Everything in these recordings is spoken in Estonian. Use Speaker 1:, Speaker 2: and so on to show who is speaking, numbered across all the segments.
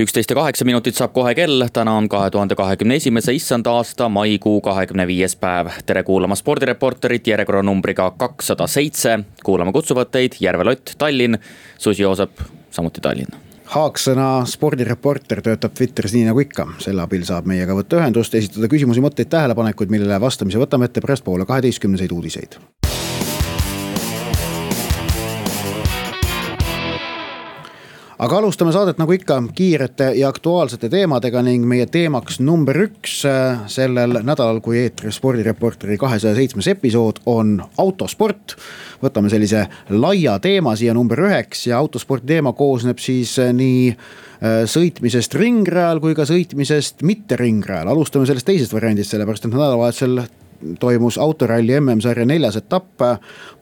Speaker 1: üksteist ja kaheksa minutit saab kohe kell, täna on kahe tuhande kahekümne esimese issanda aasta maikuu kahekümne viies päev. tere kuulama spordireporterit järjekorranumbriga kakssada seitse. kuulama kutsuvad teid Järve Lott, Tallinn, Susi Joosep, samuti Tallinn.
Speaker 2: Haaksõna spordireporter töötab Twitteris nii nagu ikka, selle abil saab meiega võtta ühendust, esitada küsimusi, mõtteid, tähelepanekuid, millele vastamise võtame ette pärastpoole kaheteistkümneseid uudiseid aga alustame saadet nagu ikka kiirete ja aktuaalsete teemadega ning meie teemaks number üks äh, sellel nädalal, kui eetris spordireporteri kahesaja seitsmes episood on autosport. võtame sellise laia teema siia number üheks ja autospordi teema koosneb siis äh, nii äh, sõitmisest ringrajal kui ka sõitmisest mitte ringrajal. alustame sellest teisest variandist, sellepärast et nädalavahetusel toimus autoralli MM-sarja neljas etapp.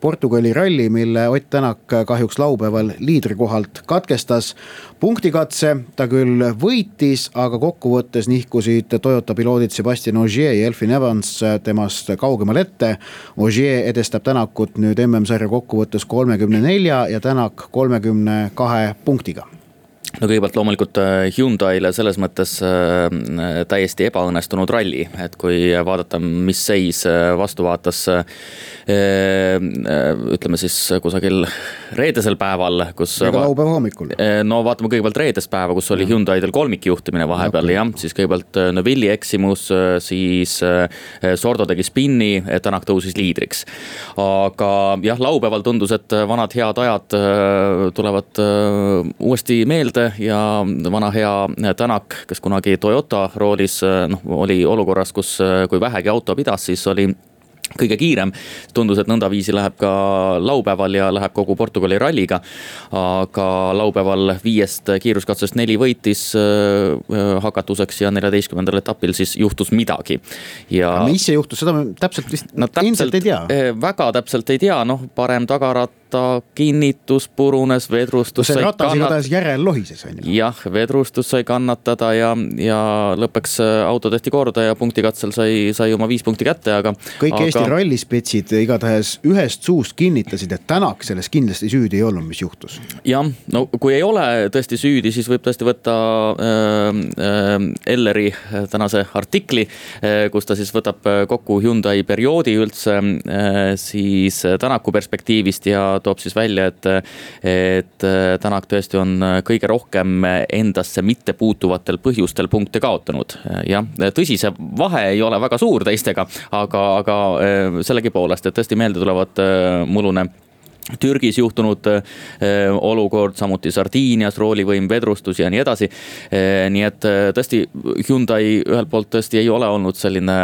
Speaker 2: Portugali ralli, mille Ott Tänak kahjuks laupäeval liidrikohalt katkestas. punktikatse ta küll võitis, aga kokkuvõttes nihkusid Toyota piloodid Sebastian Ogier ja Elfin Evans temast kaugemale ette. Ogier edestab Tänakut nüüd MM-sarja kokkuvõttes kolmekümne nelja ja Tänak kolmekümne kahe punktiga
Speaker 1: no kõigepealt loomulikult äh, Hyundai'le selles mõttes äh, täiesti ebaõnnestunud ralli, et kui vaadata, mis seis äh, vastu vaatas. ütleme siis kusagil reedesel päeval, kus.
Speaker 2: ega laupäeva hommikul.
Speaker 1: no vaatame kõigepealt reedest päeva, kus oli Hyundai'del kolmikjuhtimine vahepeal okay. jah, siis kõigepealt Neville'i eksimus, siis Sordo tegi spinni, Tänak tõusis liidriks. aga jah, laupäeval tundus, et vanad head ajad tulevad uuesti meelde juurde ja vana hea Tänak, kes kunagi Toyota roolis noh, oli olukorras, kus kui vähegi auto pidas, siis oli kõige kiirem. tundus, et nõndaviisi läheb ka laupäeval ja läheb kogu Portugali ralliga. aga laupäeval viiest kiiruskatsest neli võitis äh, hakatuseks ja neljateistkümnendal etapil siis juhtus midagi.
Speaker 2: ja. mis see juhtus, seda me täpselt vist no, täpselt, ilmselt ei tea.
Speaker 1: Äh, väga täpselt ei tea, noh parem tagaratt rata kinnitus purunes, vedrustus
Speaker 2: no. see ratas kannat... igatahes järel lohises on
Speaker 1: ju. jah, vedrustus sai kannatada ja, ja lõpuks äh, auto tehti korda ja punktikatsel sai, sai oma viis punkti kätte, aga.
Speaker 2: kõik aga... Eesti rallispetsid igatahes ühest suust kinnitasid, et Tänak selles kindlasti süüdi ei olnud, mis juhtus.
Speaker 1: jah, no kui ei ole tõesti süüdi, siis võib tõesti võtta äh, äh, Elleri äh, tänase artikli äh,, kus ta siis võtab kokku Hyundai perioodi üldse äh, siis Tänaku perspektiivist ja toob siis välja, et, et Tänak tõesti on kõige rohkem endasse mittepuutuvatel põhjustel punkte kaotanud. jah, tõsi, see vahe ei ole väga suur teistega, aga, aga sellegipoolest, et tõesti meelde tulevad mullune Türgis juhtunud äh, olukord, samuti Sardiinias roolivõim, vedrustus ja nii edasi. Äh, nii et äh, tõesti Hyundai ühelt poolt tõesti ei ole olnud selline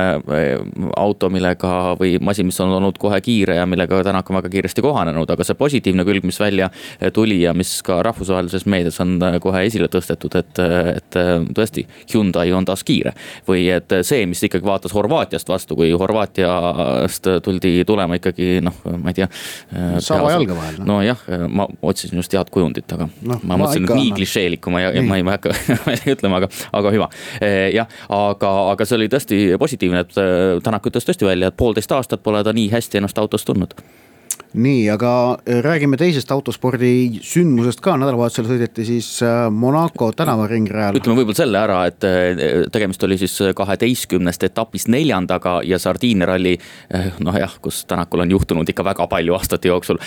Speaker 1: auto, millega või masin, mis on olnud kohe kiire ja millega Tänak on väga kiiresti kohanenud, aga see positiivne külg, mis välja tuli ja mis ka rahvusvahelises meedias on kohe esile tõstetud, et, et tõesti Hyundai on taas kiire. või et see, mis ikkagi vaatas Horvaatiast vastu, kui Horvaatiast tuldi tulema ikkagi noh, ma ei tea
Speaker 2: jalge vahel
Speaker 1: no.. nojah, ma otsisin just head kujundit, aga no, ma mõtlesin, et nii klišeelik, ma ei, ma ei hakka ütlema, aga, aga hüva. Eh, jah, aga, aga see oli tõesti positiivne, et eh, Tänak ütles tõesti välja, et poolteist aastat pole ta nii hästi ennast autos tundnud
Speaker 2: nii, aga äh, räägime teisest autospordi sündmusest ka, nädalavahetusel sõideti siis äh, Monaco tänavaringrajal.
Speaker 1: ütleme võib-olla selle ära, et äh, tegemist oli siis kaheteistkümnest etapist neljandaga ja Sardiinia ralli. noh jah, kus Tänakul on juhtunud ikka väga palju aastate jooksul.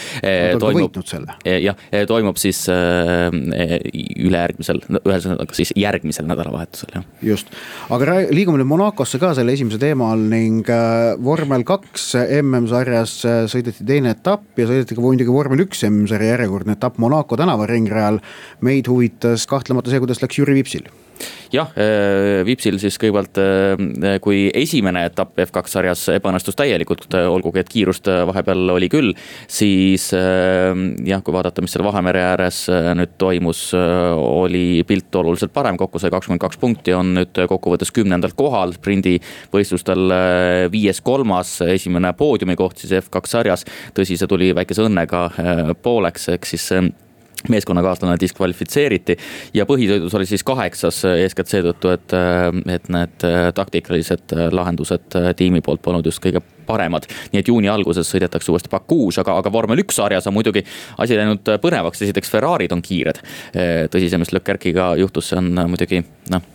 Speaker 2: toimub,
Speaker 1: jah, toimub siis ülejärgmisel, ühesõnaga siis järgmisel nädalavahetusel jah.
Speaker 2: just, aga liigume nüüd Monacosse ka selle esimese teema all ning vormel kaks MM-sarjas sõideti teine etapp etapp ja sõideti ka muidugi vormel üks M-sarja järjekordne etapp Monaco tänavaringrajal. meid huvitas kahtlemata see, kuidas läks Jüri Vipsil
Speaker 1: jah, Vipsil siis kõigepealt, kui esimene etapp F2 sarjas ebaõnnestus täielikult, olgugi et kiirust vahepeal oli küll. siis jah, kui vaadata, mis seal Vahemere ääres nüüd toimus, oli pilt oluliselt parem, kokku sai kakskümmend kaks punkti, on nüüd kokkuvõttes kümnendal kohal sprindivõistlustel viies kolmas, esimene poodiumikoht siis F2 sarjas. tõsi, see tuli väikese õnnega pooleks, ehk siis meeskonnakaaslane diskvalifitseeriti ja põhisõidus oli siis kaheksas, eeskätt seetõttu, et, et need taktikalised lahendused tiimi poolt polnud just kõige paremad. nii et juuni alguses sõidetakse uuesti Bakuus, aga, aga vormel üks sarjas on muidugi asi läinud põnevaks, esiteks Ferrari'd on kiired. tõsi, see, mis Leclerc'iga juhtus, see on muidugi noh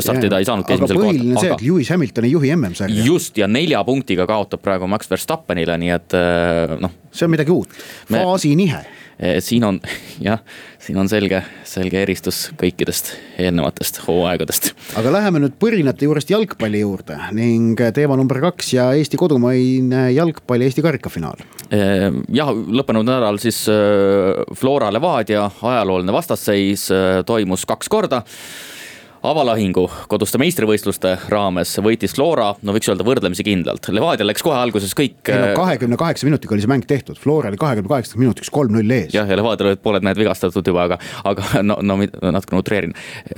Speaker 1: startida ei saanudki
Speaker 2: esimesel kohal. põhiline see, et Lewis Hamilton ei juhi MM-sarja.
Speaker 1: just ja nelja punktiga kaotab praegu Max Verstappenile, nii et noh.
Speaker 2: see on midagi uut, faasinihe Me
Speaker 1: Eh, siin on jah, siin on selge, selge eristus kõikidest eelnevatest hooaegadest.
Speaker 2: aga läheme nüüd põrinate juurest jalgpalli juurde ning teema number kaks ja Eesti kodumaine jalgpalli Eesti karikafinaal.
Speaker 1: Eh, jah, lõppenud nädalal siis eh, Flora Levadia ajalooline vastasseis toimus kaks korda avalahingu koduste meistrivõistluste raames võitis Flora, no võiks öelda võrdlemisi kindlalt. Levadia läks kohe alguses kõik.
Speaker 2: No, äh, kahekümne kaheksa minutiga oli see mäng tehtud, Flora oli kahekümne kaheksaks minutiks kolm-null ees.
Speaker 1: jah, ja Levadial olid pooled mehed vigastatud juba, aga, aga no, no natukene utreerin,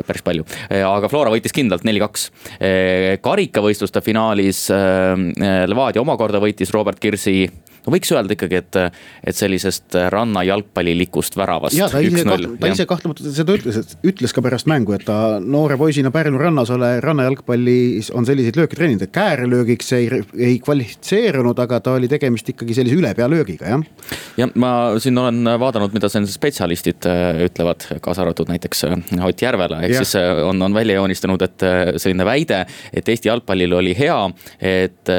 Speaker 1: päris palju. Äh, aga Flora võitis kindlalt neli-kaks. Äh, karikavõistluste finaalis Levadia omakorda võitis Robert Kirsi no võiks öelda ikkagi, et, et sellisest ranna jalgpallilikust väravast.
Speaker 2: ja ta ise, ta ise kahtlemata seda ütles, ütles ka pärast mängu, et ta noore poisina Pärnu rannas ole, rannajalgpallis on selliseid lööke treeninud, et käärelöögiks ei, ei kvalifitseerunud, aga ta oli tegemist ikkagi sellise ülepealöögiga, jah.
Speaker 1: ja ma siin olen vaadanud, mida siin spetsialistid äh, ütlevad, kaasa arvatud näiteks äh, Ott Järvela, ehk siis äh, on, on välja joonistanud, et selline väide, et Eesti jalgpallil oli hea, et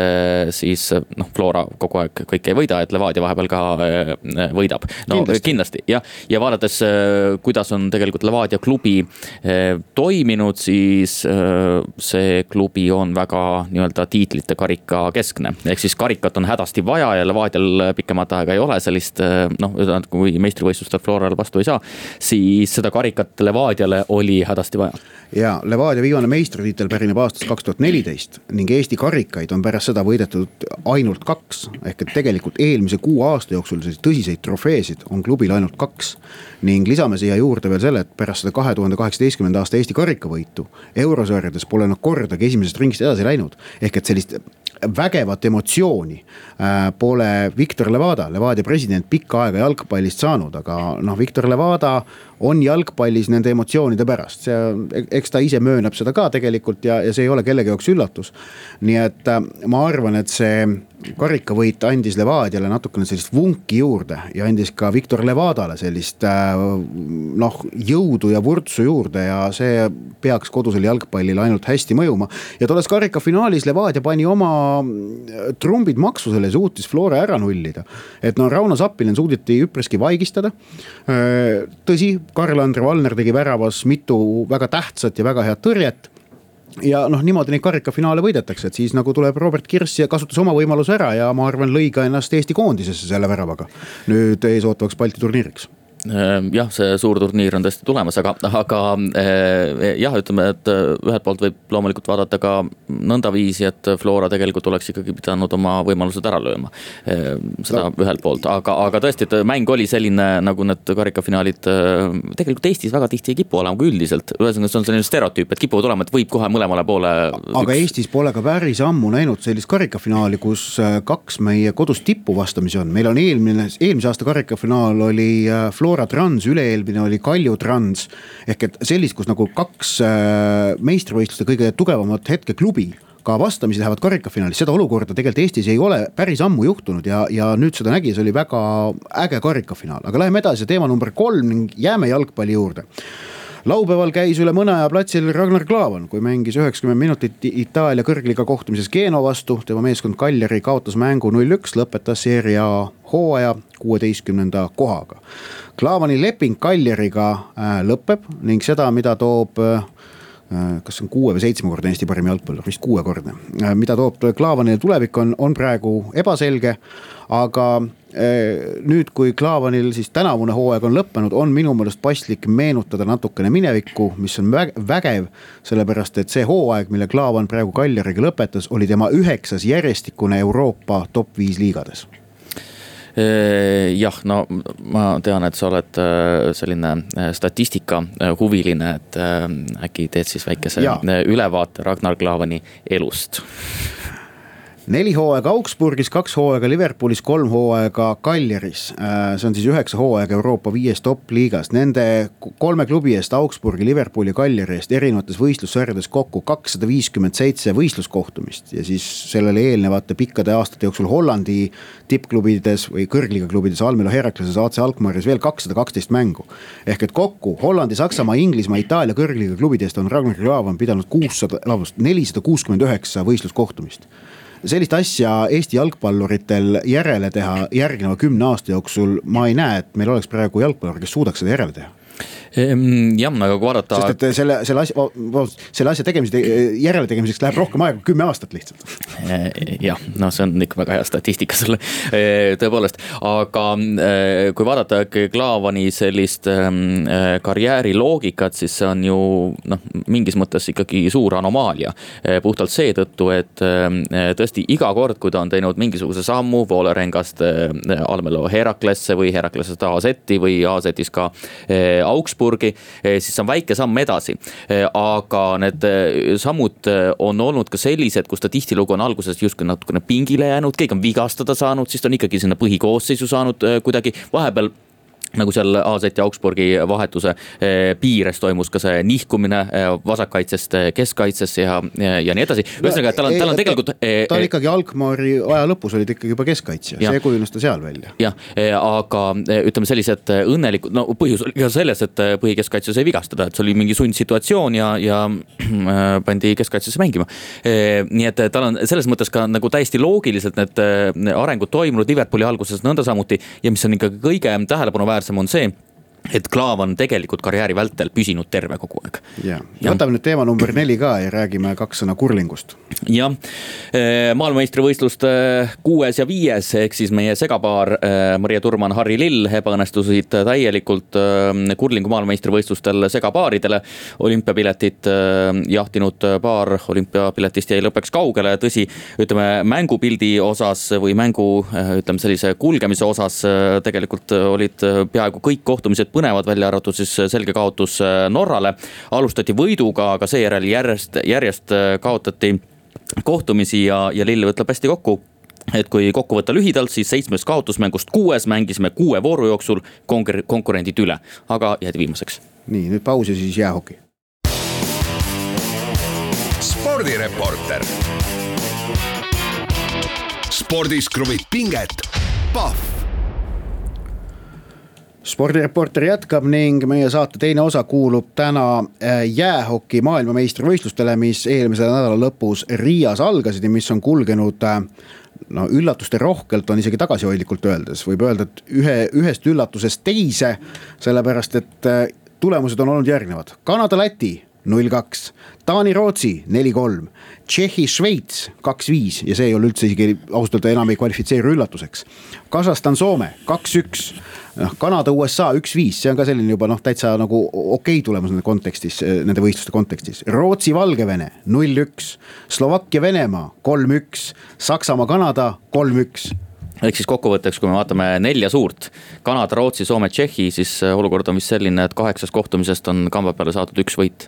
Speaker 1: siis noh, Flora kogu aeg kõike ei võida, et Levadia vahepeal ka äh, võidab. no kindlasti, kindlasti jah, ja vaadates, äh, kuidas on tegelikult Levadia klubi äh, toiminud, siis see klubi on väga nii-öelda tiitlite karika keskne. ehk siis karikat on hädasti vaja ja Levadial pikemat aega ei ole sellist noh, kui meistrivõistlustel Floral vastu ei saa, siis seda karikat Levadiale oli hädasti vaja.
Speaker 2: ja Levadia viimane meistritiitel pärineb aastast kaks tuhat neliteist ning Eesti karikaid on pärast seda võidetud ainult kaks ehk et tegelikult tegelikult eelmise kuue aasta jooksul selliseid tõsiseid trofeesid on klubil ainult kaks. ning lisame siia juurde veel selle, et pärast seda kahe tuhande kaheksateistkümnenda aasta Eesti karikavõitu eurosarjades pole nad kordagi esimesest ringist edasi läinud. ehk et sellist vägevat emotsiooni äh, pole Viktor Levada, Levadia president, pikka aega jalgpallist saanud, aga noh, Viktor Levada on jalgpallis nende emotsioonide pärast, see, eks ta ise möönab seda ka tegelikult ja, ja see ei ole kellegi jaoks üllatus. nii et äh, ma arvan, et see karikavõit andis Levadiale natukene sellist vunki juurde ja andis ka Viktor Levadale sellist äh, noh, jõudu ja vurtsu juurde ja see peaks kodusel jalgpallil ainult hästi mõjuma. ja tolles karikafinaalis Levadia pani oma äh, trumbid maksu selle, suutis Flora ära nullida. et no Rauno Sappinen suudeti üpriski vaigistada. tõsi Karl-Andre Valner tegi väravas mitu väga tähtsat ja väga head tõrjet ja noh, niimoodi neid karikafinaale võidetakse, et siis nagu tuleb Robert Kirss ja kasutas oma võimaluse ära ja ma arvan, lõi ka ennast Eesti koondisesse selle väravaga. nüüd eesootavaks Balti turniiriks
Speaker 1: jah, see suur turniir on tõesti tulemas, aga, aga eh, jah, ütleme, et eh, ühelt poolt võib loomulikult vaadata ka nõndaviisi, et Flora tegelikult oleks ikkagi pidanud oma võimalused ära lööma. Ehm, seda no. ühelt poolt, aga, aga tõesti, et mäng oli selline, nagu need karikafinaalid eh, tegelikult Eestis väga tihti ei kipu olema, kui üldiselt. ühesõnaga, see on selline stereotüüp, et kipuvad olema, et võib kohe mõlemale poole.
Speaker 2: aga üks... Eestis pole ka päris ammu näinud sellist karikafinaali, kus kaks meie kodust tippu vastamisi on, meil on eelmine, eelmise aasta karikafinaal oli Flora Flora Trans, üle-eelmine oli Kalju Trans. ehk et sellist, kus nagu kaks äh, meistrivõistluste kõige tugevamat hetkeklubi ka vastamisi lähevad karikafinaalis, seda olukorda tegelikult Eestis ei ole päris ammu juhtunud ja, ja nüüd seda nägi, see oli väga äge karikafinaal, aga läheme edasi, teema number kolm ning jääme jalgpalli juurde laupäeval käis üle mõne aja platsil Ragnar Klavan, kui mängis üheksakümmend minutit Itaalia kõrgliga kohtumises Genoa vastu. tema meeskond Kaljari kaotas mängu null-üks, lõpetas seeria hooaja kuueteistkümnenda kohaga. Klavani leping Kaljariga äh, lõpeb ning seda, mida toob äh, kas see on kuue või seitsmekordne Eesti parim jalgpallur, vist kuuekordne. Äh, mida toob Klaavanile tulevik, on, on praegu ebaselge. aga nüüd, kui Klaavanil siis tänavune hooaeg on lõppenud, on minu meelest paslik meenutada natukene minevikku, mis on vägev. sellepärast, et see hooaeg, mille Klaavan praegu Kaljariga lõpetas, oli tema üheksas järjestikune Euroopa top viis liigades
Speaker 1: jah, no ma tean, et sa oled selline statistika huviline, et äkki teed siis väikese ja. ülevaate Ragnar Klavani elust
Speaker 2: neli hooaega Augsburgis, kaks hooaega Liverpoolis, kolm hooaega Kaljaris. Äh, see on siis üheksa hooaega Euroopa viies top liigas, nende kolme klubi eest, Augsburgi, Liverpooli, Kaljari eest erinevates võistlussarjades kokku kakssada viiskümmend seitse võistluskohtumist. ja siis sellele eelnevate pikkade aastate jooksul Hollandi tippklubides või kõrgliiga klubides, Almelo Herakleses, AC Alkmaaris veel kakssada kaksteist mängu. ehk et kokku Hollandi, Saksamaa, Inglismaa, Itaalia kõrgliiga klubide eest on Ragnar Klavan pidanud kuussada, vabandust, nelisada kuuskümmend üheksa võistluskohtumist sellist asja Eesti jalgpalluritel järele teha järgneva kümne aasta jooksul ma ei näe, et meil oleks praegu jalgpallur, kes suudaks seda järele teha
Speaker 1: jah, aga kui vaadata.
Speaker 2: sest et selle, selle asja, vabandust, selle asja tegemise, järele tegemiseks läheb rohkem aega kümme aastat lihtsalt.
Speaker 1: Eh, jah, noh, see on ikka väga hea statistika sulle, eh, tõepoolest, aga eh, kui vaadata Klaavani sellist ehm, karjääri loogikat, siis see on ju noh, mingis mõttes ikkagi suur anomaalia. puhtalt seetõttu, et tõesti iga kord, kui ta on teinud mingisuguse sammu Voolerengast Almelo Heraklesse või Heraklesest AZ-i või AZ-ist ka Augsburgi eh, siis see on väike samm edasi. Eh, aga need eh, sammud on olnud ka sellised, kus ta tihtilugu on alguses justkui natukene pingile jäänud, keegi on vigastada saanud, siis ta on ikkagi sinna põhikoosseisu saanud kuidagi, vahepeal nagu seal AZ ja Augsburgi vahetuse eh, piires toimus ka see nihkumine eh, vasakkaitsest eh, keskkaitsesse ja, ja, nii edasi. ühesõnaga, tal on, tal on tegelikult.
Speaker 2: ta on ikkagi Alkmaari aja lõpus oli ta ikkagi juba keskkaitsja, see kujunes ta seal välja.
Speaker 1: jah, aga ütleme sellised õnnelikud, no põhjus oli ka selles, et põhikeskkaitse sai vigastada, et see oli mingi sundsituatsioon ja, ja pandi keskkaitsesse mängima. nii et tal on selles mõttes ka nagu täiesti loogiliselt need arengud toimunud Liverpooli alguses nõnda samuti ja mis on ikkagi kõige tähelepanuväärsem naeruväärsemom on see et Klaav on tegelikult karjääri vältel püsinud terve kogu aeg.
Speaker 2: ja, võtame nüüd teema number neli ka ja räägime kaks sõna kurlingust.
Speaker 1: jah, maailmameistrivõistluste kuues ja viies ehk siis meie segapaar Maria Turman, Harri Lill ebaõnnestusid täielikult kurlingu maailmameistrivõistlustel segapaaridele. olümpiapiletit jahtinud paar olümpiapiletist jäi lõppeks kaugele, tõsi, ütleme mängupildi osas või mängu ütleme sellise kulgemise osas tegelikult olid peaaegu kõik kohtumised põnevad, välja arvatud siis selge kaotus äh, Norrale. alustati võiduga, aga seejärel järjest, järjest äh, kaotati kohtumisi ja, ja Lill võtab hästi kokku et kui kokku võtta lühidalt, siis seitsmest kaotusmängust kuues mängisime kuue vooru jooksul konkur-, konkurendid üle, aga jäädi viimaseks.
Speaker 2: nii, nüüd paus ja siis jäähoki.
Speaker 3: spordireporter. spordis kruvib pinget, Pahv
Speaker 2: spordireporter jätkab ning meie saate teine osa kuulub täna äh, jäähoki maailmameistrivõistlustele, mis eelmise nädala lõpus Riias algasid ja mis on kulgenud äh, no üllatuste rohkelt on isegi tagasihoidlikult öeldes, võib öelda, et ühe, ühest üllatusest teise. sellepärast, et äh, tulemused on olnud järgnevad, Kanada-Läti null kaks, Taani-Rootsi neli kolm, Tšehhi-Šveits kaks viis ja see ei ole üldse isegi ausalt öelda enam ei kvalifitseeru üllatuseks. Kasahstan-Soome kaks üks noh, Kanada-USA üks-viis, see on ka selline juba noh, täitsa nagu okei okay tulemus nende kontekstis, nende võistluste kontekstis. Rootsi-Valgevene null-üks, Slovakkia-Venemaa kolm-üks, Saksamaa-Kanada kolm-üks
Speaker 1: ehk siis kokkuvõtteks, kui me vaatame nelja suurt, Kanada, Rootsi, Soome, Tšehhi, siis olukord on vist selline, et kaheksast kohtumisest on kamba peale saadud üks võit.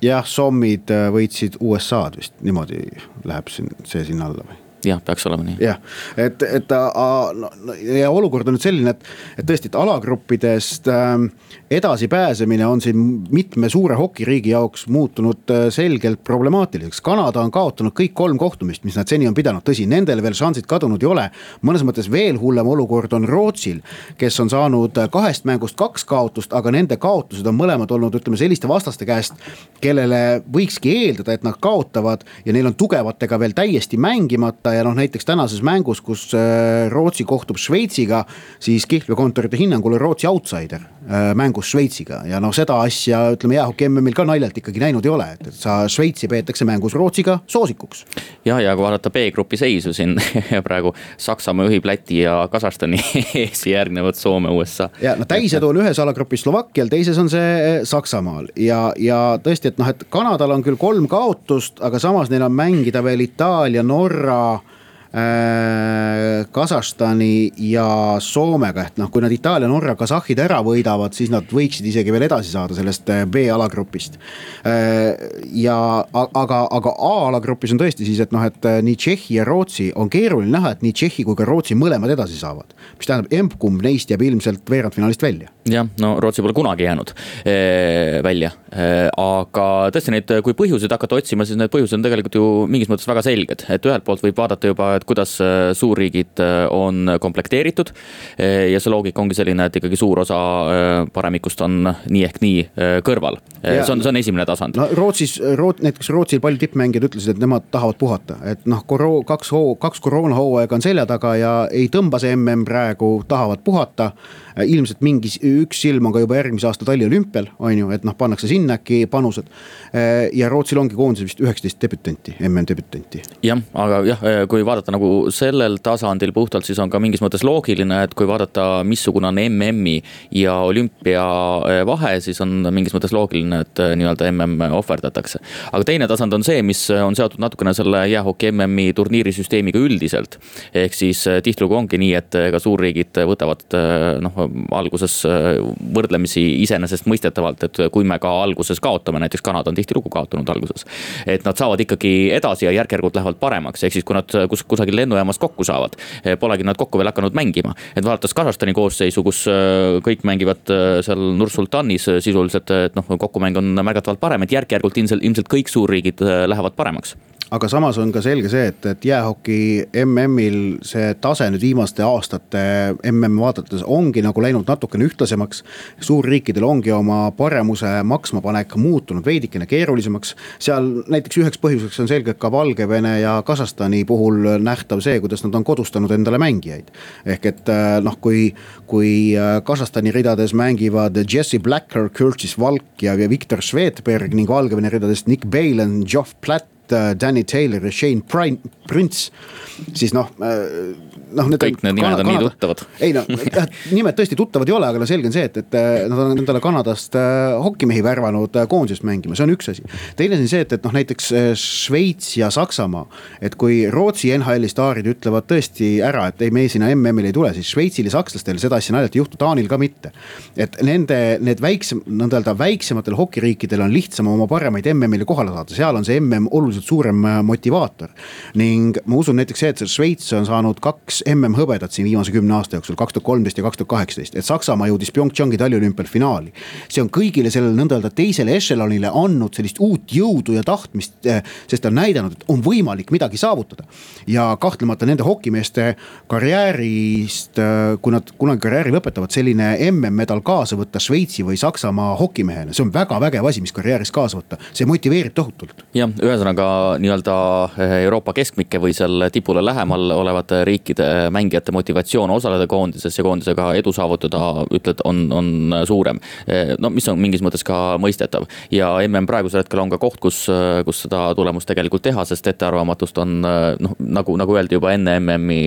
Speaker 2: jah, Sommid äh, võitsid USA-d vist, niimoodi läheb siin see sinna alla või?
Speaker 1: Jah, peaks olema nii.
Speaker 2: jah, et, et no, ja olukord on nüüd selline, et, et tõesti, et alagruppidest äh, edasipääsemine on siin mitme suure hokiriigi jaoks muutunud äh, selgelt problemaatiliseks. Kanada on kaotanud kõik kolm kohtumist, mis nad seni on pidanud, tõsi, nendel veel šansid kadunud ei ole. mõnes mõttes veel hullem olukord on Rootsil, kes on saanud äh, kahest mängust kaks kaotust, aga nende kaotused on mõlemad olnud, ütleme selliste vastaste käest, kellele võikski eeldada, et nad kaotavad ja neil on tugevatega veel täiesti mängimata võtta ja noh, näiteks tänases mängus, kus äh, Rootsi kohtub Šveitsiga, siis kihlveokontorite hinnangul on Rootsi outsider äh, mängus Šveitsiga ja noh, seda asja ütleme jäähoki MM-il ka naljalt ikkagi näinud ei ole, et, sa Šveitsi peetakse mängus Rootsiga soosikuks.
Speaker 1: ja, ja kui vaadata B-grupi seisu siin praegu Saksamaa juhib Läti ja Kasahstani ees järgnevad Soome, USA.
Speaker 2: ja no täisedu on ühes alagrupis Slovakkial, teises on see Saksamaal ja, ja tõesti, et noh, et Kanadal on küll kolm kaotust, aga samas neil on mängida veel Itaalia, Norra Äh, Kasahstani ja Soomega, et noh, kui nad Itaalia, Norra, Kasahhid ära võidavad, siis nad võiksid isegi veel edasi saada sellest äh, B-alagrupist. Äh, ja aga, aga A-alagrupis on tõesti siis, et noh, et nii Tšehhi ja Rootsi on keeruline näha, et nii Tšehhi kui ka Rootsi mõlemad edasi saavad. mis tähendab, emb-kumb neist jääb ilmselt veerandfinaalist välja.
Speaker 1: jah, no Rootsi pole kunagi jäänud ee, välja, aga tõesti neid, kui põhjuseid hakata otsima, siis need põhjused on tegelikult ju mingis mõttes väga selged, et ühelt poolt võib vaadata juba et kuidas äh, suurriigid äh, on komplekteeritud. Äh, ja see loogika ongi selline, et ikkagi suur osa paremikust on nii ehk nii kõrval. see on, see on esimene tasand.
Speaker 2: no Rootsis, Root-, näiteks Rootsil paljud tippmängijad ütlesid, et nemad tahavad puhata, et noh, koroo-, kaks hoo-, kaks koroonahooaega on selja taga ja ei tõmba see mm praegu, tahavad puhata ilmselt mingi üks silm on ka juba järgmise aasta taliolümpial, on ju, et noh, pannakse sinna äkki panused. ja Rootsil ongi koondises vist üheksateist debütanti, MM-debütanti.
Speaker 1: jah, aga jah, kui vaadata nagu sellel tasandil puhtalt, siis on ka mingis mõttes loogiline, et kui vaadata, missugune on MM-i ja olümpia eh, vahe, siis on mingis mõttes loogiline, et eh, nii-öelda MM ohverdatakse. aga teine tasand on see, mis on seotud natukene selle jäähoki MM-i turniirisüsteemiga üldiselt. ehk siis eh, tihtilugu ongi nii, et ka suurriigid võtavad noh, alguses võrdlemisi iseenesestmõistetavalt, et kui me ka alguses kaotame, näiteks Kanada on tihtilugu kaotanud alguses. et nad saavad ikkagi edasi ja järk-järgult lähevad paremaks, ehk siis kui nad kus, kusagil lennujaamas kokku saavad, eh, polegi nad kokku veel hakanud mängima. et vaadates Kasahstani koosseisu, kus äh, kõik mängivad äh, seal Nur-Sultanis sisuliselt, et noh, kokkumäng on märgatavalt parem, et järk-järgult ilmselt, ilmselt kõik suurriigid lähevad paremaks
Speaker 2: aga samas on ka selge see, et, et jäähoki MM-il see tase nüüd viimaste aastate MM vaadates ongi nagu läinud natukene ühtlasemaks. suurriikidel ongi oma paremuse maksmapanek muutunud veidikene keerulisemaks. seal näiteks üheks põhjuseks on selgelt ka Valgevene ja Kasahstani puhul nähtav see, kuidas nad on kodustanud endale mängijaid. ehk et äh, noh, kui, kui äh, Kasahstani ridades mängivad Jesse Blacker, Curtis Valk ja Viktor Svedberg ning Valgevene ridadest Nick Balen, Geoff Platt Danny Taylor ja Shane Prince, siis noh
Speaker 1: noh. kõik need nimed on nii tuttavad.
Speaker 2: ei no nimed tõesti tuttavad ei ole, aga no selge on see, et, et äh, nad on endale Kanadast äh, hokimehi värvanud äh, koondisest mängima, see on üks asi. teine asi on see, et, et noh, näiteks Šveits ja Saksamaa, et kui Rootsi NHL-i staarid ütlevad tõesti ära, et ei, me sinna MM-ile ei tule, siis Šveitsil ja sakslastel seda asja naljalt ei juhtu, Taanil ka mitte. et nende, need väiksem, nõnda öelda väiksematel hokiriikidel on lihtsam oma paremaid MM-ile kohale saada, seal on see MM oluliselt suurem motivaator. ning ma usun näiteks see, et Šveits on saanud kaks kaks MM-hõbedat siin viimase kümne aasta jooksul, kaks tuhat kolmteist ja kaks tuhat kaheksateist, et Saksamaa jõudis PyeongChangi taliolümpial finaali. see on kõigile sellele nõnda öelda teisele ešelonile andnud sellist uut jõudu ja tahtmist, eh, sest ta on näidanud, et on võimalik midagi saavutada. ja kahtlemata nende hokimeeste karjäärist, eh, kui nad kunagi karjääri lõpetavad, selline MM-medal kaasa võtta Šveitsi või Saksamaa hokimehena, see on väga vägev asi, mis karjääris kaasa võtta, see motiveerib tohutult.
Speaker 1: jah, ühesõnaga nii-öelda eh, Euroopa keskmike või seal tipule lähemal olevate riikide mängijate motivatsioon osaleda koondises ja koondisega edu saavutada, ütled, on, on suurem. no mis on mingis mõttes ka mõistetav ja mm praegusel hetkel on ka koht, kus, kus seda tulemust tegelikult teha, sest ettearvamatust on noh, nagu, nagu öeldi juba enne MM-i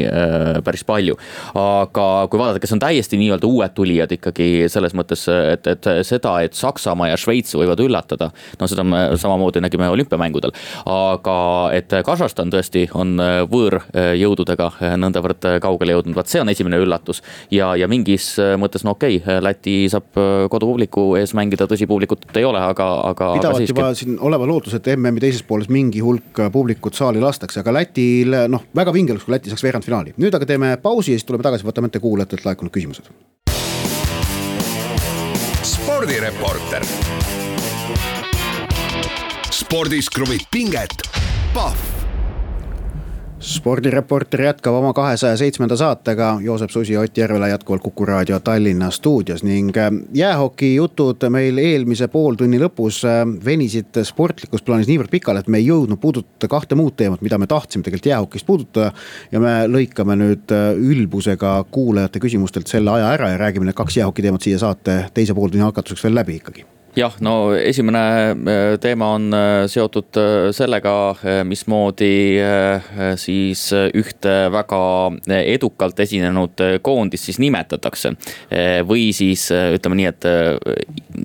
Speaker 1: päris palju. aga kui vaadata, kes on täiesti nii-öelda uued tulijad ikkagi selles mõttes, et, et seda, et Saksamaa ja Šveits võivad üllatada. no seda me samamoodi nägime olümpiamängudel, aga et Kasahstan tõesti on võõrjõududega nõndavõrd niivõrd äh, kaugele jõudnud, vaat see on esimene üllatus. ja, ja mingis äh, mõttes no okei okay,, Läti saab äh, kodupubliku ees mängida, tõsi, publikut ei ole, aga, aga.
Speaker 2: pidavat siiski... juba siin oleva lootus, et MM-i teises pooles mingi hulk publikut saali lastakse, aga Lätil noh, väga vinge oleks, kui Läti saaks veerandfinaali. nüüd aga teeme pausi ja siis tuleme tagasi, võtame ette kuulajatelt laekunud küsimused.
Speaker 3: spordireporter. spordis kruvib pinget, Pahv
Speaker 2: spordireporter jätkab oma kahesaja seitsmenda saatega, Joosep Susi, Ott Järvela jätkuvalt Kuku raadio Tallinna stuudios ning äh, jäähoki jutud meil eelmise pooltunni lõpus äh, venisid sportlikus plaanis niivõrd pikale, et me ei jõudnud puudutada kahte muud teemat, mida me tahtsime tegelikult jäähokist puudutada. ja me lõikame nüüd äh, ülbusega kuulajate küsimustelt selle aja ära ja räägime need kaks jäähoki teemat siia saate teise pooltunni algatuseks veel läbi ikkagi
Speaker 1: jah, no esimene äh, teema on äh, seotud äh, sellega, mismoodi siis ühte väga edukalt esinenud koondist siis nimetatakse. või siis ütleme nii, et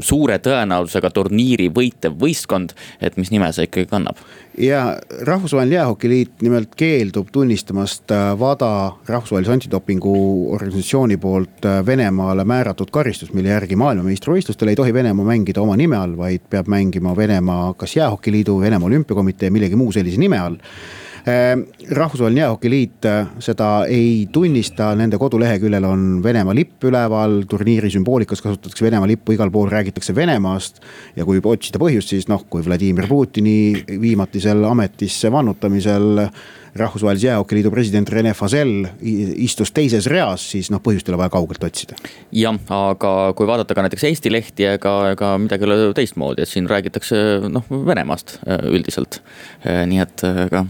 Speaker 1: suure tõenäosusega turniiri võitev võistkond, et mis nime see ikkagi kannab
Speaker 2: ja Rahvusvaheline Jäähokiliit nimelt keeldub tunnistamast äh, WADA, rahvusvahelise antidopingu organisatsiooni poolt äh, Venemaale määratud karistust, mille järgi maailmameistrivõistlustel ei tohi Venemaa mängida oma nime all, vaid peab mängima Venemaa kas Jäähokiliidu, Venemaa Olümpiakomitee, millegi muu sellise nime all rahvusvaheline Jäähokiliit äh, seda ei tunnista, nende koduleheküljel on Venemaa lipp üleval, turniiri sümboolikas kasutatakse Venemaa lippu, igal pool räägitakse Venemaast. ja kui otsida põhjust, siis noh, kui Vladimir Putini viimatisel ametisse vannutamisel rahvusvahelise jäähokiliidu president Rene Fasel istus teises reas, siis noh, põhjust ei ole vaja kaugelt otsida.
Speaker 1: jah, aga kui vaadata ka näiteks Eesti lehti, ega, ega midagi ei ole teistmoodi, et siin räägitakse noh, Venemaast äh, üldiselt. Äh, nii et ega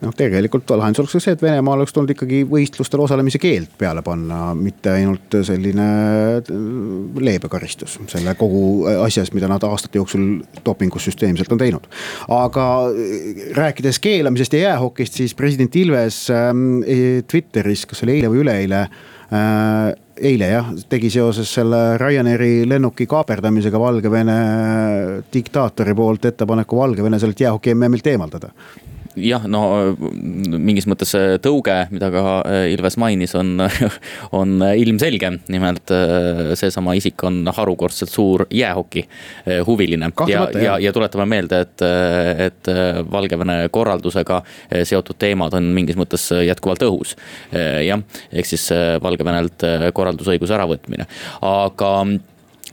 Speaker 2: noh, tegelikult lahendus oleks ka see, et Venemaal oleks tulnud ikkagi võistlustel osalemise keeld peale panna, mitte ainult selline äh, leebe karistus selle kogu asjast, mida nad aastate jooksul dopingus süsteemselt on teinud. aga äh, rääkides keelamisest ja jäähokist, siis president Ilves ähm, e, Twitteris, kas oli eile või üleeile äh, eile jah, tegi seoses selle Ryanairi lennuki kaaperdamisega Valgevene diktaatori poolt ettepaneku Valgevene sellelt jäähoki MM-ilt eemaldada
Speaker 1: jah, no mingis mõttes see tõuge, mida ka äh, Ilves mainis, on, on ilmselge. nimelt äh, seesama isik on harukordselt suur jäähoki äh, huviline. ja, ja, ja tuletame meelde, et, et Valgevene korraldusega seotud teemad on mingis mõttes jätkuvalt õhus. jah, ehk siis Valgevenelt korraldusõiguse äravõtmine, aga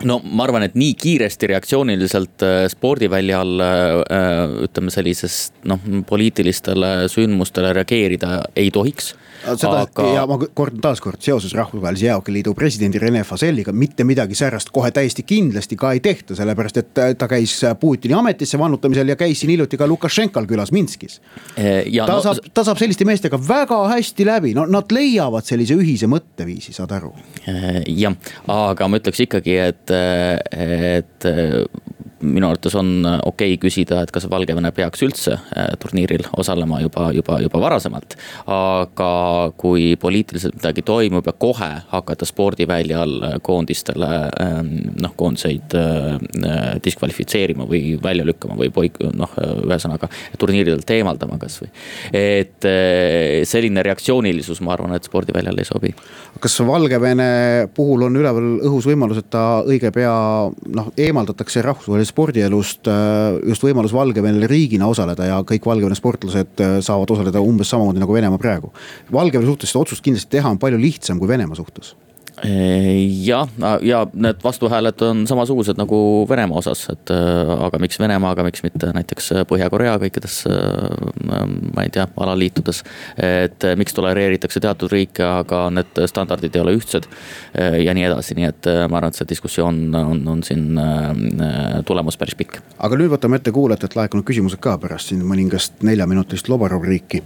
Speaker 1: no ma arvan, et nii kiiresti reaktsiooniliselt äh, spordiväljal äh, äh, ütleme sellisest noh, poliitilistele sündmustele reageerida ei tohiks
Speaker 2: seda aga... ja ma kordan taaskord seoses Rahvusvahelise Jäähokiliidu presidendi Rene Faseliga mitte midagi säärast kohe täiesti kindlasti ka ei tehta, sellepärast et ta käis Putini ametisse vannutamisel ja käis siin hiljuti ka Lukašenkal külas Minskis. ta no... saab, ta saab selliste meestega väga hästi läbi, no nad leiavad sellise ühise mõtteviisi, saad aru.
Speaker 1: jah, aga ma ütleks ikkagi, et, et minu arvates on äh, okei okay küsida, et kas Valgevene peaks üldse äh, turniiril osalema juba, juba, juba varasemalt. aga kui poliitiliselt midagi toimub ja kohe hakata spordiväljal äh, koondistele ähm, noh, koondiseid diskvalifitseerima või välja lükkama või poik-, noh, ühesõnaga turniiridelt eemaldama kasvõi. et selline reaktsioonilisus, ma arvan, et spordiväljal ei sobi.
Speaker 2: kas Valgevene puhul on üleval õhus võimalus, et ta õige pea noh, eemaldatakse rahvusvahelisest spordielust äh, just võimalus Valgevenel riigina osaleda ja kõik Valgevene sportlased äh, saavad osaleda umbes samamoodi nagu Venemaa praegu. Valgevene suhtes seda otsust kindlasti teha on palju lihtsam kui Venemaa suhtes
Speaker 1: jah, ja need vastuhääled on samasugused nagu Venemaa osas, et äh, aga miks Venemaa, aga miks mitte näiteks Põhja-Korea kõikides, ma ei tea, alaliitudes. et miks tolereeritakse teatud riike, aga need standardid ei ole ühtsed ja nii edasi, nii et ma arvan, et see diskussioon on, on siin tulemus päris pikk.
Speaker 2: aga nüüd võtame ette kuulajatelt laekunud küsimused ka pärast siin mõningast neljaminutilist lobarubriiki.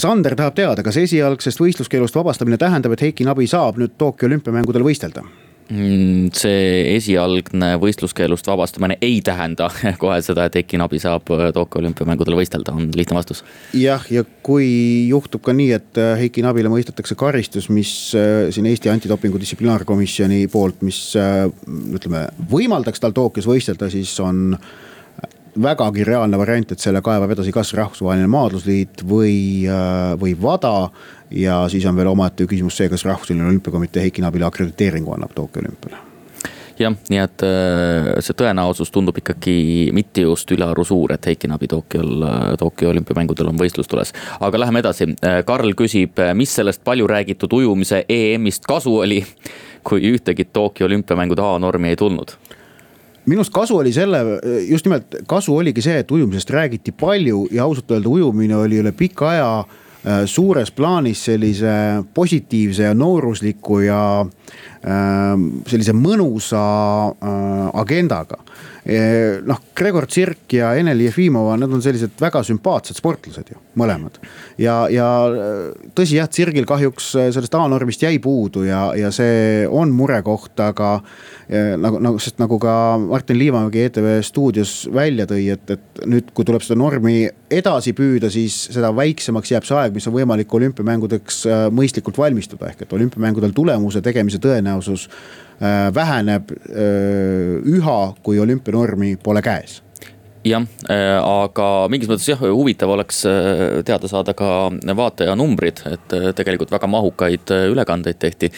Speaker 2: Sander tahab teada, kas esialgsest võistluskeelust vabastamine tähendab, et Heiki Nabi saab nüüd Tokyo olümpiamängudel võistelda?
Speaker 1: Mm, see esialgne võistluskeelust vabastamine ei tähenda kohe seda, et Heiki Nabi saab äh, Tokyo olümpiamängudel võistelda, on lihtne vastus.
Speaker 2: jah, ja kui juhtub ka nii, et äh, Heiki Nabile mõistetakse karistus, mis äh, siin Eesti antidopingu distsiplinaarkomisjoni poolt, mis ütleme, võimaldaks tal Tokyos võistelda, siis on vägagi reaalne variant, et selle kaevab edasi kas rahvusvaheline maadlusliit või, või WADA ja siis on veel omaette küsimus see, kas rahvusvaheline olümpiakomitee Heiki Nabile akrediteeringu annab Tokyo olümpiale.
Speaker 1: Jah, nii et äh, see tõenäosus tundub ikkagi mitte just ülearu suur, et Heiki Nabi Tokyol, äh, Tokyo olümpiamängudel on võistlustules. aga läheme edasi, äh, Karl küsib, mis sellest palju räägitud ujumise EM-ist kasu oli, kui ühtegi Tokyo olümpiamängude A-normi ei tulnud?
Speaker 2: Minu arust kasu oli selle, just nimelt kasu oligi see, et ujumisest räägiti palju ja ausalt öelda ujumine oli üle pika aja suures plaanis sellise positiivse ja noorusliku ja sellise mõnusa agendaga noh, Gregor Tsirk ja Eneli Jefimova, nad on sellised väga sümpaatsed sportlased ju, mõlemad. ja, ja tõsi jah, Tsirgil kahjuks sellest A-normist jäi puudu ja, ja see on murekoht, aga nagu, nagu, sest nagu ka Martin Liivamägi ETV stuudios välja tõi, et, et nüüd, kui tuleb seda normi edasi püüda, siis seda väiksemaks jääb see aeg, mis on võimalik olümpiamängudeks mõistlikult valmistuda, ehk et olümpiamängudel tulemuse tegemise tõenäosus Äh, väheneb äh, üha, kui olümpianormi pole käes
Speaker 1: jah, äh, aga mingis mõttes jah, huvitav oleks äh, teada saada ka vaatajanumbrid, et äh, tegelikult väga mahukaid ülekandeid tehti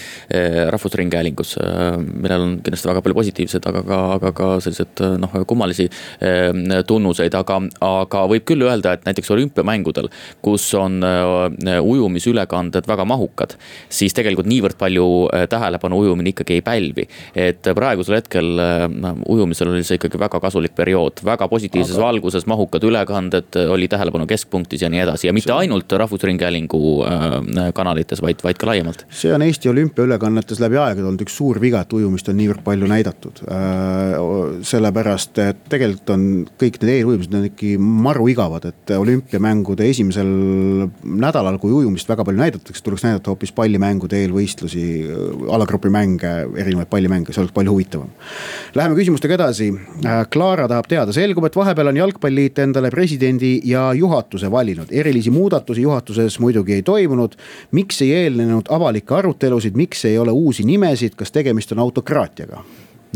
Speaker 1: Rahvusringhäälingus. millel on kindlasti väga palju positiivseid, aga ka, aga ka selliseid noh, kummalisi tunnuseid, aga, aga võib küll öelda, et näiteks olümpiamängudel, kus on ujumisülekanded väga mahukad, siis tegelikult niivõrd palju tähelepanu ujumine ikkagi ei pälvi. et praegusel hetkel ujumisel oli see ikkagi väga kasulik periood, väga positiivne positiivses aga... valguses mahukad ülekanded, oli tähelepanu keskpunktis ja nii edasi ja mitte see... ainult Rahvusringhäälingu äh, kanalites, vaid, vaid ka laiemalt.
Speaker 2: see on Eesti olümpiaülekannetes läbi aegade olnud üks suur viga, et ujumist on niivõrd palju näidatud. Äh, sellepärast, et tegelikult on kõik need eelujumised on ikkagi maru igavad, et olümpiamängude esimesel nädalal, kui ujumist väga palju näidatakse, tuleks näidata hoopis pallimängude eelvõistlusi, alagrupi mänge, erinevaid pallimänge, see oleks palju huvitavam. Läheme küsimustega edasi. Klaara tahab teada, selgub, et vahepeal on jalgpalliliit endale presidendi ja juhatuse valinud, erilisi muudatusi juhatuses muidugi ei toimunud. miks ei eelnenud avalikke arutelusid, miks ei ole uusi nimesid, kas tegemist on autokraatiaga?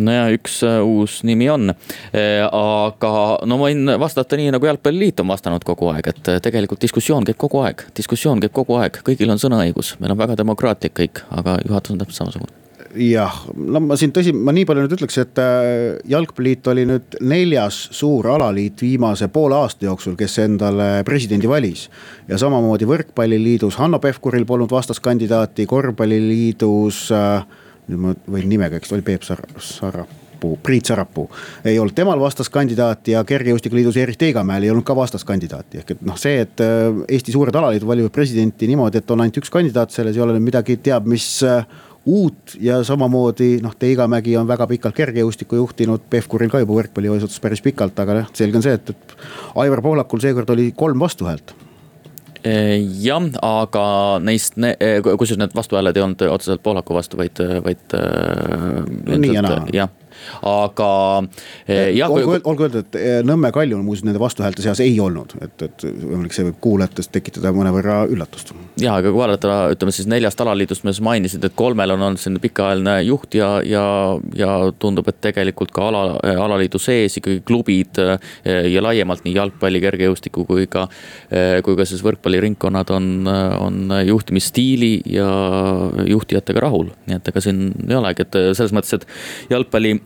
Speaker 1: nojah, üks äh, uus nimi on, äh, aga no ma võin vastata nii, nagu Jalgpalliliit on vastanud kogu aeg, et äh, tegelikult diskussioon käib kogu aeg, diskussioon käib kogu aeg, kõigil on sõnaõigus, meil on väga demokraatlik kõik, aga juhatus on täpselt samasugune
Speaker 2: jah, no ma siin tõsi, ma nii palju nüüd ütleks, et äh, jalgpalliliit oli nüüd neljas suur alaliit viimase poole aasta jooksul, kes endale presidendi valis. ja samamoodi võrkpalliliidus Hanno Pevkuril polnud vastaskandidaati, korvpalliliidus äh,, nüüd ma võin nimega, eks ta oli Peep Sar-, Sarapuu, Priit Sarapuu. ei olnud temal vastaskandidaati ja kergejõustikuliidus Erich Teigamäel ei olnud ka vastaskandidaati, ehk et noh, see, et äh, Eesti suured alaliidud valivad presidenti niimoodi, et on ainult üks kandidaat, selles ei ole midagi teab mis uut ja samamoodi noh, Teigamägi on väga pikalt kergejõustikku juhtinud, Pevkuril ka juba võrkpalli hoius päris pikalt, aga noh, selge on see, et, et Aivar Pohlakul seekord oli kolm vastuhäält
Speaker 1: jah, aga neist ne,, kusjuures need vastuhääled ei olnud otseselt Pohlaku vastu, vaid, vaid.
Speaker 2: nii ja naa.
Speaker 1: jah, aga
Speaker 2: eh, jah. olgu, olgu öeldud, et eh, Nõmme Kalju muuseas nende vastuhäälte seas ei olnud, et, et võimalik, see võib kuulajates tekitada mõnevõrra üllatust.
Speaker 1: ja, aga kui vaadata, ütleme siis neljast alaliidust, me siis mainisid, et kolmel on olnud selline pikaajaline juht ja, ja, ja tundub, et tegelikult ka ala, alaliidu sees ikkagi klubid eh, ja laiemalt nii jalgpalli, kergejõustiku kui ka, kui ka siis võrkpalliringkonnad on, on juhtimisstiili ja juhtijatega rahul. nii et ega siin ei olegi, et selles mõttes, et jalgpalli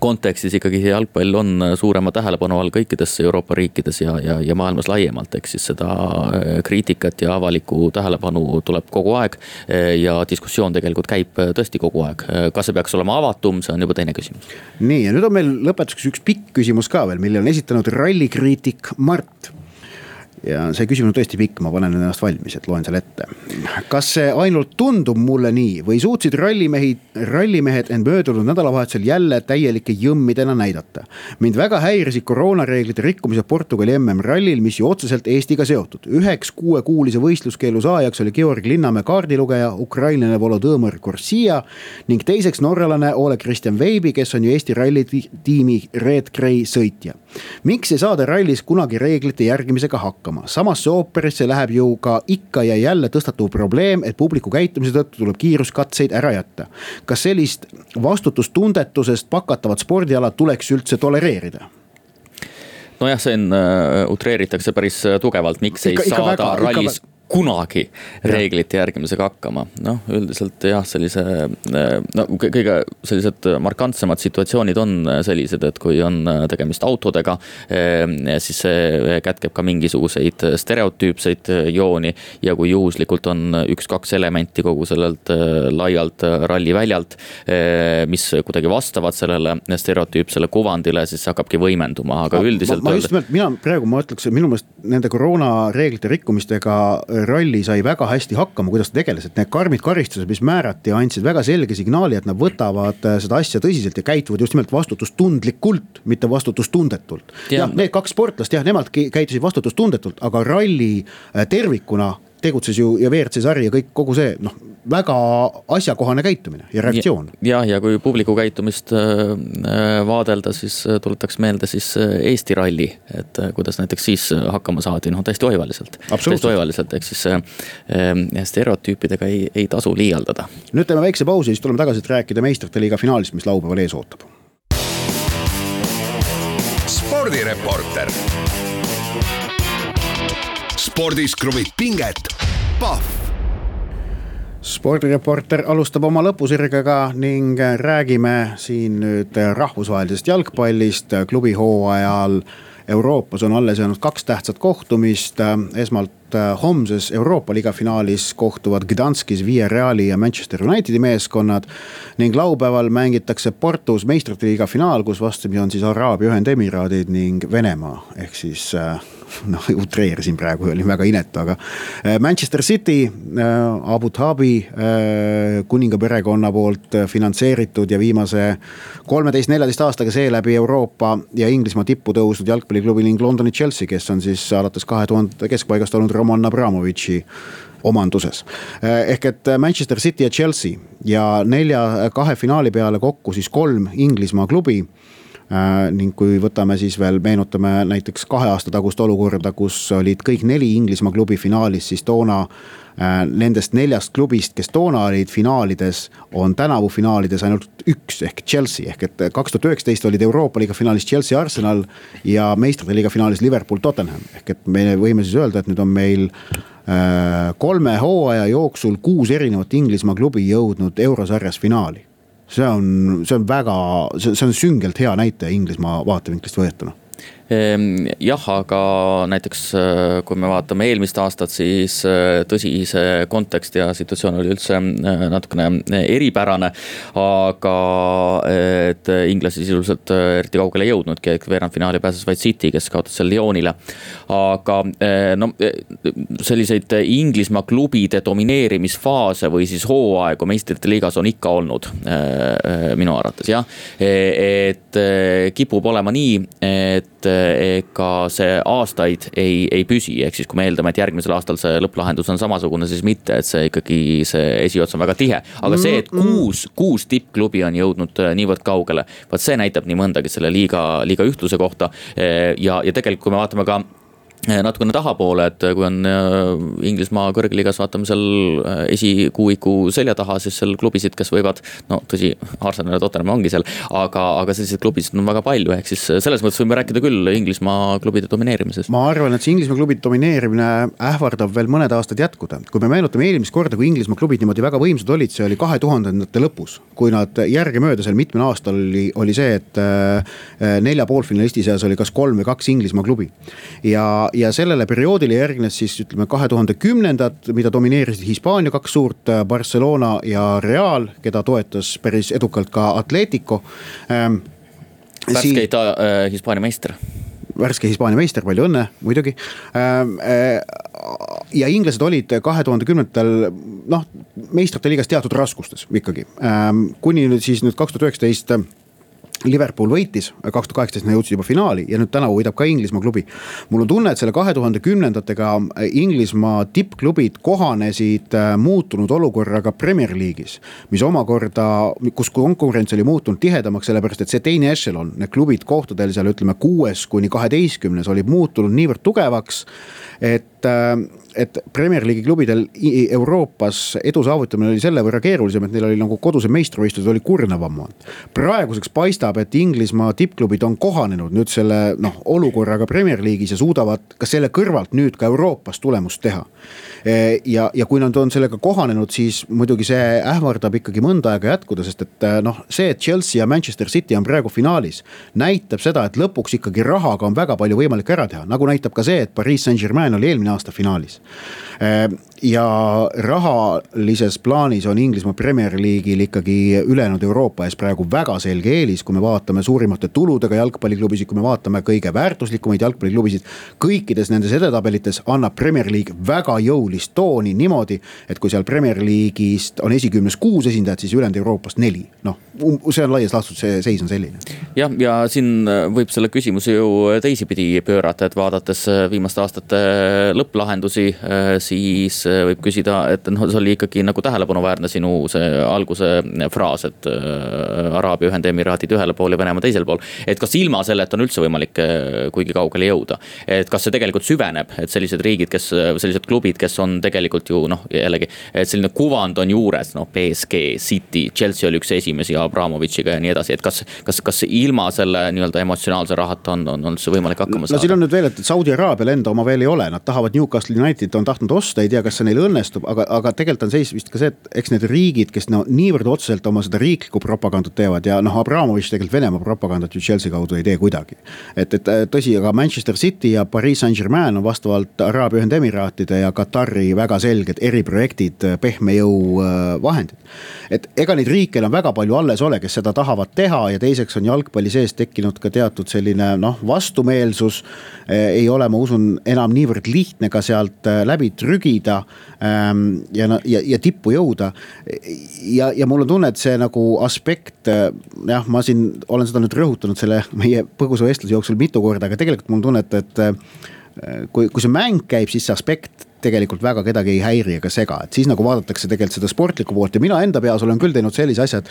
Speaker 1: kontekstis ikkagi jalgpall on suurema tähelepanu all kõikides Euroopa riikides ja, ja, ja maailmas laiemalt, ehk siis seda äh, kriitikat ja avalikku tähelepanu tuleb kogu aeg. Äh, ja diskussioon tegelikult käib äh, tõesti kogu aeg, kas see peaks olema avatum, see on juba teine küsimus.
Speaker 2: nii ja nüüd on meil lõpetuseks üks pikk küsimus ka veel, mille on esitanud rallikriitik Mart ja see küsimus on tõesti pikk, ma panen ennast valmis, et loen selle ette. kas see ainult tundub mulle nii või suutsid rallimehi, rallimehed end möödunud nädalavahetusel jälle täielike jõmmidena näidata? mind väga häirisid koroonareeglite rikkumised Portugali MM-rallil, mis ju otseselt Eestiga seotud. üheks kuuekuulise võistluskeelu saajaks oli Georg Linnamäe kaardilugeja, ukrainlane Volodõmõr Korsia ning teiseks norralane Ole Kristjan Veibi, kes on ju Eesti rallitiimi Red Gray sõitja. miks ei saada rallis kunagi reeglite järgimisega hakkama? Hakkama. samasse ooperisse läheb ju ka ikka ja jälle tõstatuv probleem, et publiku käitumise tõttu tuleb kiiruskatseid ära jätta. kas sellist vastutustundetusest pakatavat spordiala tuleks üldse tolereerida?
Speaker 1: nojah, see on uh,, utreeritakse päris tugevalt, miks ikka, ei ikka saada väga, rallis ikka kunagi reeglite järgimisega hakkama. noh, üldiselt jah, sellise no kõige sellised markantsemad situatsioonid on sellised, et kui on tegemist autodega, siis see kätkeb ka mingisuguseid stereotüüpseid jooni. ja kui juhuslikult on üks-kaks elementi kogu sellelt laialt ralliväljalt, mis kuidagi vastavad sellele stereotüüpsele kuvandile, siis see hakkabki võimenduma, aga üldiselt.
Speaker 2: ma just nimelt, mina praegu ma ütleks, minu meelest nende koroonareeglite rikkumistega ralli sai väga hästi hakkama, kuidas ta tegeles, et need karmid karistused, mis määrati, andsid väga selge signaali, et nad võtavad äh, seda asja tõsiselt ja käituvad just nimelt vastutustundlikult, mitte vastutustundetult. jah, need kaks sportlast jah, nemad käitusid vastutustundetult, aga ralli äh, tervikuna tegutses ju ja WRC sari ja kõik, kogu see noh, väga asjakohane käitumine ja reaktsioon.
Speaker 1: jah, ja kui publiku käitumist äh, äh, vaadelda, siis äh, tuletaks meelde siis Eesti ralli, et kuidas näiteks siis hakkama saadi, noh täiesti oivaliselt. täiesti oivaliselt, ehk siis stereotüüpidega ei, ei tasu liialdada.
Speaker 2: nüüd teeme väikse pausi, siis tuleme tagasi, et rääkida meistrite liiga finaalist, mis laupäeval ees ootab.
Speaker 3: spordireporter spordis kruvib pinget, Pahv
Speaker 2: spordireporter alustab oma lõpusirgega ning räägime siin nüüd rahvusvahelisest jalgpallist klubi hooajal. Euroopas on alles jäänud kaks tähtsat kohtumist, esmalt homses Euroopa liiga finaalis kohtuvad Gdanskis Villareali ja Manchester Unitedi meeskonnad. ning laupäeval mängitakse Portus meistrite liiga finaal, kus vastamisi on siis Araabia Ühendemiraadid ning Venemaa ehk siis noh utreerisin praegu, oli väga inetu, aga äh, Manchester City, äh, Abu Dhabi äh, kuninga perekonna poolt finantseeritud ja viimase kolmeteist, neljateist aastaga seeläbi Euroopa ja Inglismaa tippu tõusnud jalgpalliklubi ning Londoni Chelsea, kes on siis alates kahe tuhande keskpaigast olnud Roman Abramovitši omanduses. ehk et Manchester City ja Chelsea ja nelja, kahe finaali peale kokku siis kolm Inglismaa klubi ning kui võtame siis veel, meenutame näiteks kahe aasta tagust olukorda, kus olid kõik neli Inglismaa klubi finaalis, siis toona äh, nendest neljast klubist, kes toona olid finaalides, on tänavu finaalides ainult üks ehk Chelsea ehk et kaks tuhat üheksateist olid Euroopa liiga finaalis Chelsea, Arsenal ja meistrite liiga finaalis Liverpool, Tottenham. ehk et me võime siis öelda, et nüüd on meil äh, kolme hooaja jooksul kuus erinevat Inglismaa klubi jõudnud eurosarjas finaali see on, see on väga, see on süngelt hea näitaja Inglismaa vaatevinklist võetuna
Speaker 1: jah, aga näiteks äh, kui me vaatame eelmist aastat, siis äh, tõsi, see kontekst ja situatsioon oli üldse äh, natukene eripärane. aga et inglasi sisuliselt eriti kaugele ei jõudnudki, et veerandfinaali pääses vaid City, kes kaotas seal Lyonile. aga no selliseid Inglismaa klubide domineerimisfaase või siis hooaegu meistrite liigas on ikka olnud minu arvates jah. E, et kipub olema nii, et ega see aastaid ei, ei püsi, ehk siis kui me eeldame, et järgmisel aastal see lõpplahendus on samasugune, siis mitte, et see ikkagi see esiots on väga tihe. aga see, et kuus, kuus tippklubi on jõudnud äh, niivõrd kaugele, vot see näitab nii mõndagi selle liiga, liiga ühtluse kohta. ja, ja tegelikult, kui me vaatame ka natukene tahapoole, et kui on eh, Inglismaa kõrgliigas, vaatame seal eh, esikuuiku selja taha, siis seal klubisid, kes võivad. no tõsi, Arsenal ja Tottenham ongi seal, aga, aga selliseid klubisid on väga palju, ehk siis selles mõttes võime rääkida küll Inglismaa klubide domineerimisest.
Speaker 2: ma arvan, et see Inglismaa klubide domineerimine ähvardab veel mõned aastad jätkuda. kui me meenutame eelmist korda, kui Inglismaa klubid niimoodi väga võimsad olid, see oli kahe tuhandendate lõpus. kui nad järgemööda seal mitmel aastal oli, oli see, et nelja poolfinalisti seas oli kas kolm või kaks Inglismaa klubi ja ja sellele perioodile järgnes siis ütleme kahe tuhande kümnendad, mida domineerisid Hispaania kaks suurt, äh, Barcelona ja Real, keda toetas päris edukalt ka Atletico
Speaker 1: ähm,. värskeid äh, Hispaania meister
Speaker 2: värske Hispaania meister, palju õnne muidugi. Ähm, äh, ja inglased olid kahe tuhande kümnendatel noh, meistrite liigas teatud raskustes ikkagi, ähm, kuni nüüd siis nüüd kaks tuhat üheksateist Liverpool võitis, kaks tuhat kaheksateist nad jõudsid juba finaali ja nüüd tänavu võidab ka Inglismaa klubi. mul on tunne, et selle kahe tuhande kümnendatega Inglismaa tippklubid kohanesid äh, muutunud olukorraga Premier League'is. mis omakorda, kus konkurents oli muutunud tihedamaks, sellepärast et see teine ešelon, need klubid kohtadel seal ütleme kuues kuni kaheteistkümnes olid muutunud niivõrd tugevaks, et äh, et Premier League'i klubidel Euroopas edu saavutamine oli selle võrra keerulisem, et neil oli nagu kodused meistrivõistlused oli kurnavamad. praeguseks paistab, et Inglismaa tippklubid on kohanenud nüüd selle noh olukorraga Premier League'is ja suudavad ka selle kõrvalt nüüd ka Euroopas tulemust teha. E, ja, ja kui nad on sellega kohanenud, siis muidugi see ähvardab ikkagi mõnda aega jätkuda, sest et noh, see, et Chelsea ja Manchester City on praegu finaalis, näitab seda, et lõpuks ikkagi rahaga on väga palju võimalik ära teha, nagu näitab ka see, et Pariis Saint-Germain oli eelmine aasta finaalis. Äh, ja rahalises plaanis on Inglismaa Premier League'il ikkagi ülejäänud Euroopa ees praegu väga selge eelis, kui me vaatame suurimate tuludega jalgpalliklubisid, kui me vaatame kõige väärtuslikumaid jalgpalliklubisid. kõikides nendes edetabelites annab Premier League väga jõulist tooni niimoodi, et kui seal Premier League'ist on esikümnes kuus esindajat, siis ülejäänud Euroopast neli, noh um, see on laias laastus, see seis on selline.
Speaker 1: jah, ja siin võib selle küsimuse ju teisipidi pöörata, et vaadates viimaste aastate lõpplahendusi, siis võib küsida, et noh, see oli ikkagi nagu tähelepanuväärne sinu see alguse fraas, et äh, Araabia Ühendemiraadid ühele poole, Venemaa teisele pool. et kas ilma selleta on üldse võimalik äh, kuigi kaugele jõuda, et kas see tegelikult süveneb, et sellised riigid, kes, sellised klubid, kes on tegelikult ju noh, jällegi. et selline kuvand on juures, noh BSG, City, Chelsea oli üks esimesi Abramovitšiga ja nii edasi, et kas, kas, kas ilma selle nii-öelda emotsionaalse rahata on, on, üldse võimalik hakkama
Speaker 2: saada? no siin on nüüd veel, et Saudi Araabial enda oma veel ei ole, nad tahavad Newcastle Unitedit on tahtnud osta, ei tea, kas see neil õnnestub, aga, aga tegelikult on seis vist ka see, et eks need riigid, kes no niivõrd otseselt oma seda riiklikku propagandat teevad ja noh, Abramovitš tegelikult Venemaa propagandat ju Chelsea kaudu ei tee kuidagi. et, et tõsi, aga Manchester City ja Pariis Saint-Germain on vastavalt Araabia Ühendemiraatide ja Katari väga selged eriprojektid, pehme jõu äh, vahendid. et ega neid riike enam väga palju alles ole, kes seda tahavad teha ja teiseks on jalgpalli sees tekkinud ka teatud selline noh, vastumeelsus. ei ole, ma usun, enam niivõrd lihtne ka sealt äh, läbi trügida ja, ja, ja tippu jõuda. ja, ja mul on tunne, et see nagu aspekt, äh, jah, ma siin olen seda nüüd rõhutanud selle meie põgusa vestluse jooksul mitu korda, aga tegelikult mul on tunne, et, et äh, kui, kui see mäng käib, siis see aspekt tegelikult väga kedagi ei häiri ega sega, et siis nagu vaadatakse tegelikult seda sportlikku poolt ja mina enda peas olen küll teinud sellise asja, et.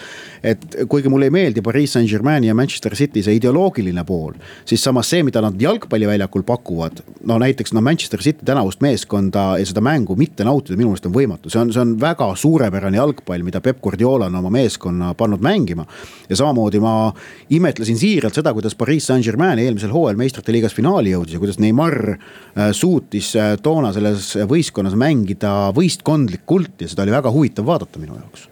Speaker 2: et kuigi mulle ei meeldi Pariis Saint-Germaini ja Manchester City see ideoloogiline pool, siis samas see, mida nad jalgpalliväljakul pakuvad. no näiteks no Manchester City tänavust meeskonda ja seda mängu mitte nautida minu meelest on võimatu, see on, see on väga suurepärane jalgpall, mida Peep Guardiola on oma meeskonna pannud mängima. ja samamoodi ma imetlesin siiralt seda, kuidas Pariis Saint-Germain eelmisel hooajal meistrite liigas finaali jõudis ja kuidas Neimar äh, suutis äh, toona selles võistkonnas mängida võistkondlikult ja seda oli väga huvitav vaadata minu jaoks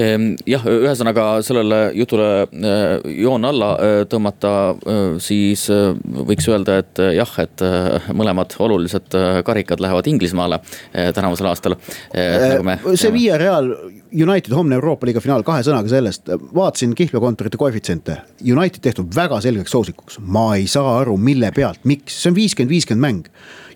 Speaker 1: Ehm, jah, ühesõnaga sellele jutule äh, joon alla äh, tõmmata, äh, siis võiks öelda, et jah, et mõlemad olulised karikad lähevad Inglismaale tänavusel aastal
Speaker 2: nagu. See Via Real United homne Euroopa liiga finaal, kahe sõnaga sellest, vaatasin kihlveokontorite koefitsiente. United tehtud väga selgeks soosikuks, ma ei saa aru, mille pealt, miks, see on viiskümmend, viiskümmend mäng.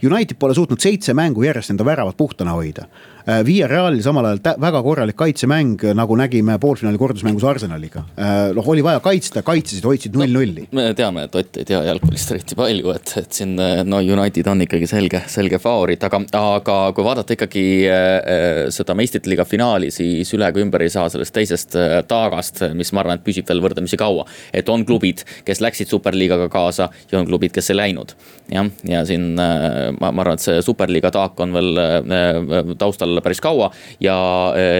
Speaker 2: United pole suutnud seitse mängu järjest enda väravat puhtana hoida Äh, Via Realil samal ajal väga korralik kaitsemäng, nagu nägime poolfinaali kordusmängus Arsenaliga. Äh, noh, oli vaja kaitsta, kaitsesid, hoidsid null-nulli
Speaker 1: no,. me teame, et Ott ei tea jalgpallist eriti palju, et, et siin no United on ikkagi selge, selge favoriit, aga, aga kui vaadata ikkagi äh, seda meistrite liiga finaali, siis üle ega ümber ei saa sellest teisest äh, taagast, mis ma arvan, et püsib veel võrdlemisi kaua. et on klubid, kes läksid superliigaga kaasa ja on klubid, kes ei läinud. jah, ja siin äh, ma, ma arvan, et see superliiga taak on veel äh, taustal päris kaua. ja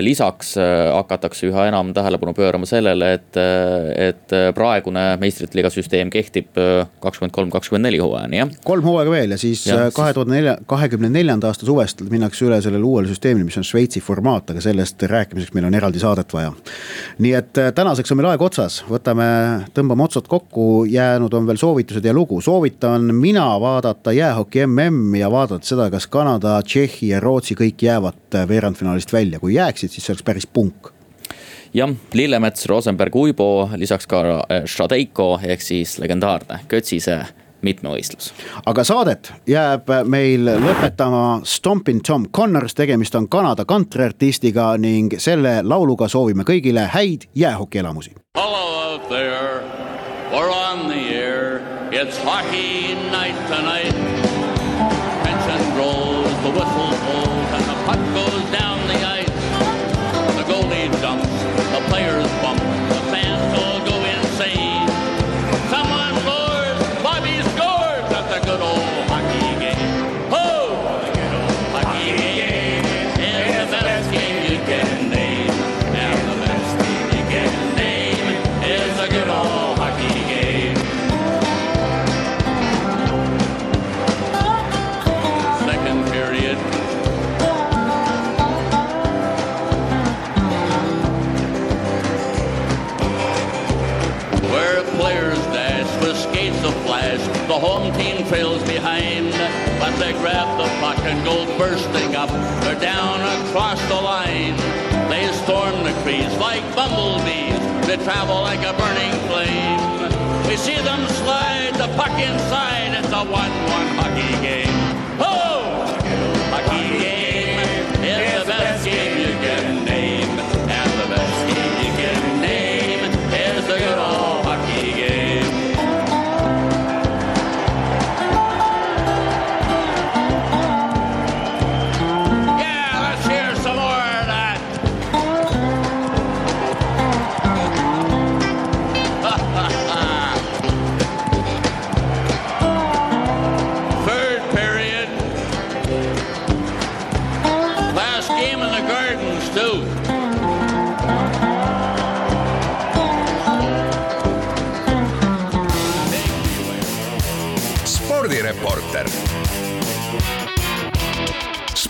Speaker 1: lisaks hakatakse üha enam tähelepanu pöörama sellele, et, et praegune meistrite liiga süsteem kehtib kakskümmend kolm, kakskümmend neli hooajani, jah.
Speaker 2: kolm hooaega veel ja siis kahe tuhande nelja, kahekümne neljanda aasta suvest minnakse üle sellele uuele süsteemile, mis on Šveitsi formaat, aga sellest rääkimiseks meil on eraldi saadet vaja. nii et tänaseks on meil aeg otsas, võtame, tõmbame otsad kokku, jäänud on veel soovitused ja lugu, soovitan mina vaadata jäähoki MM ja vaadata seda, kas Kanada, Tšehhi ja Rootsi kõik jäävad jäävad veerandfinaalist välja, kui jääksid, siis see oleks päris punk.
Speaker 1: Jah, Lillemets, Rosenberg, Uibo, lisaks ka äh, ehk siis legendaarne Kötsise mitmevõistlus.
Speaker 2: aga saadet jääb meil lõpetama Stompin Tom Connors, tegemist on Kanada kantriartistiga ning selle lauluga soovime kõigile häid jäähokielamusi. Hello out there, we're on the air, it's hockey night tonight. The
Speaker 4: home team trails behind. But they grab the puck and go bursting up. They're down across the line. They storm the crease like bumblebees. They travel like a burning flame. We see them slide the puck inside. It's a 1-1 hockey game. Oh!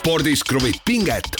Speaker 3: Spordis kruvib pinget,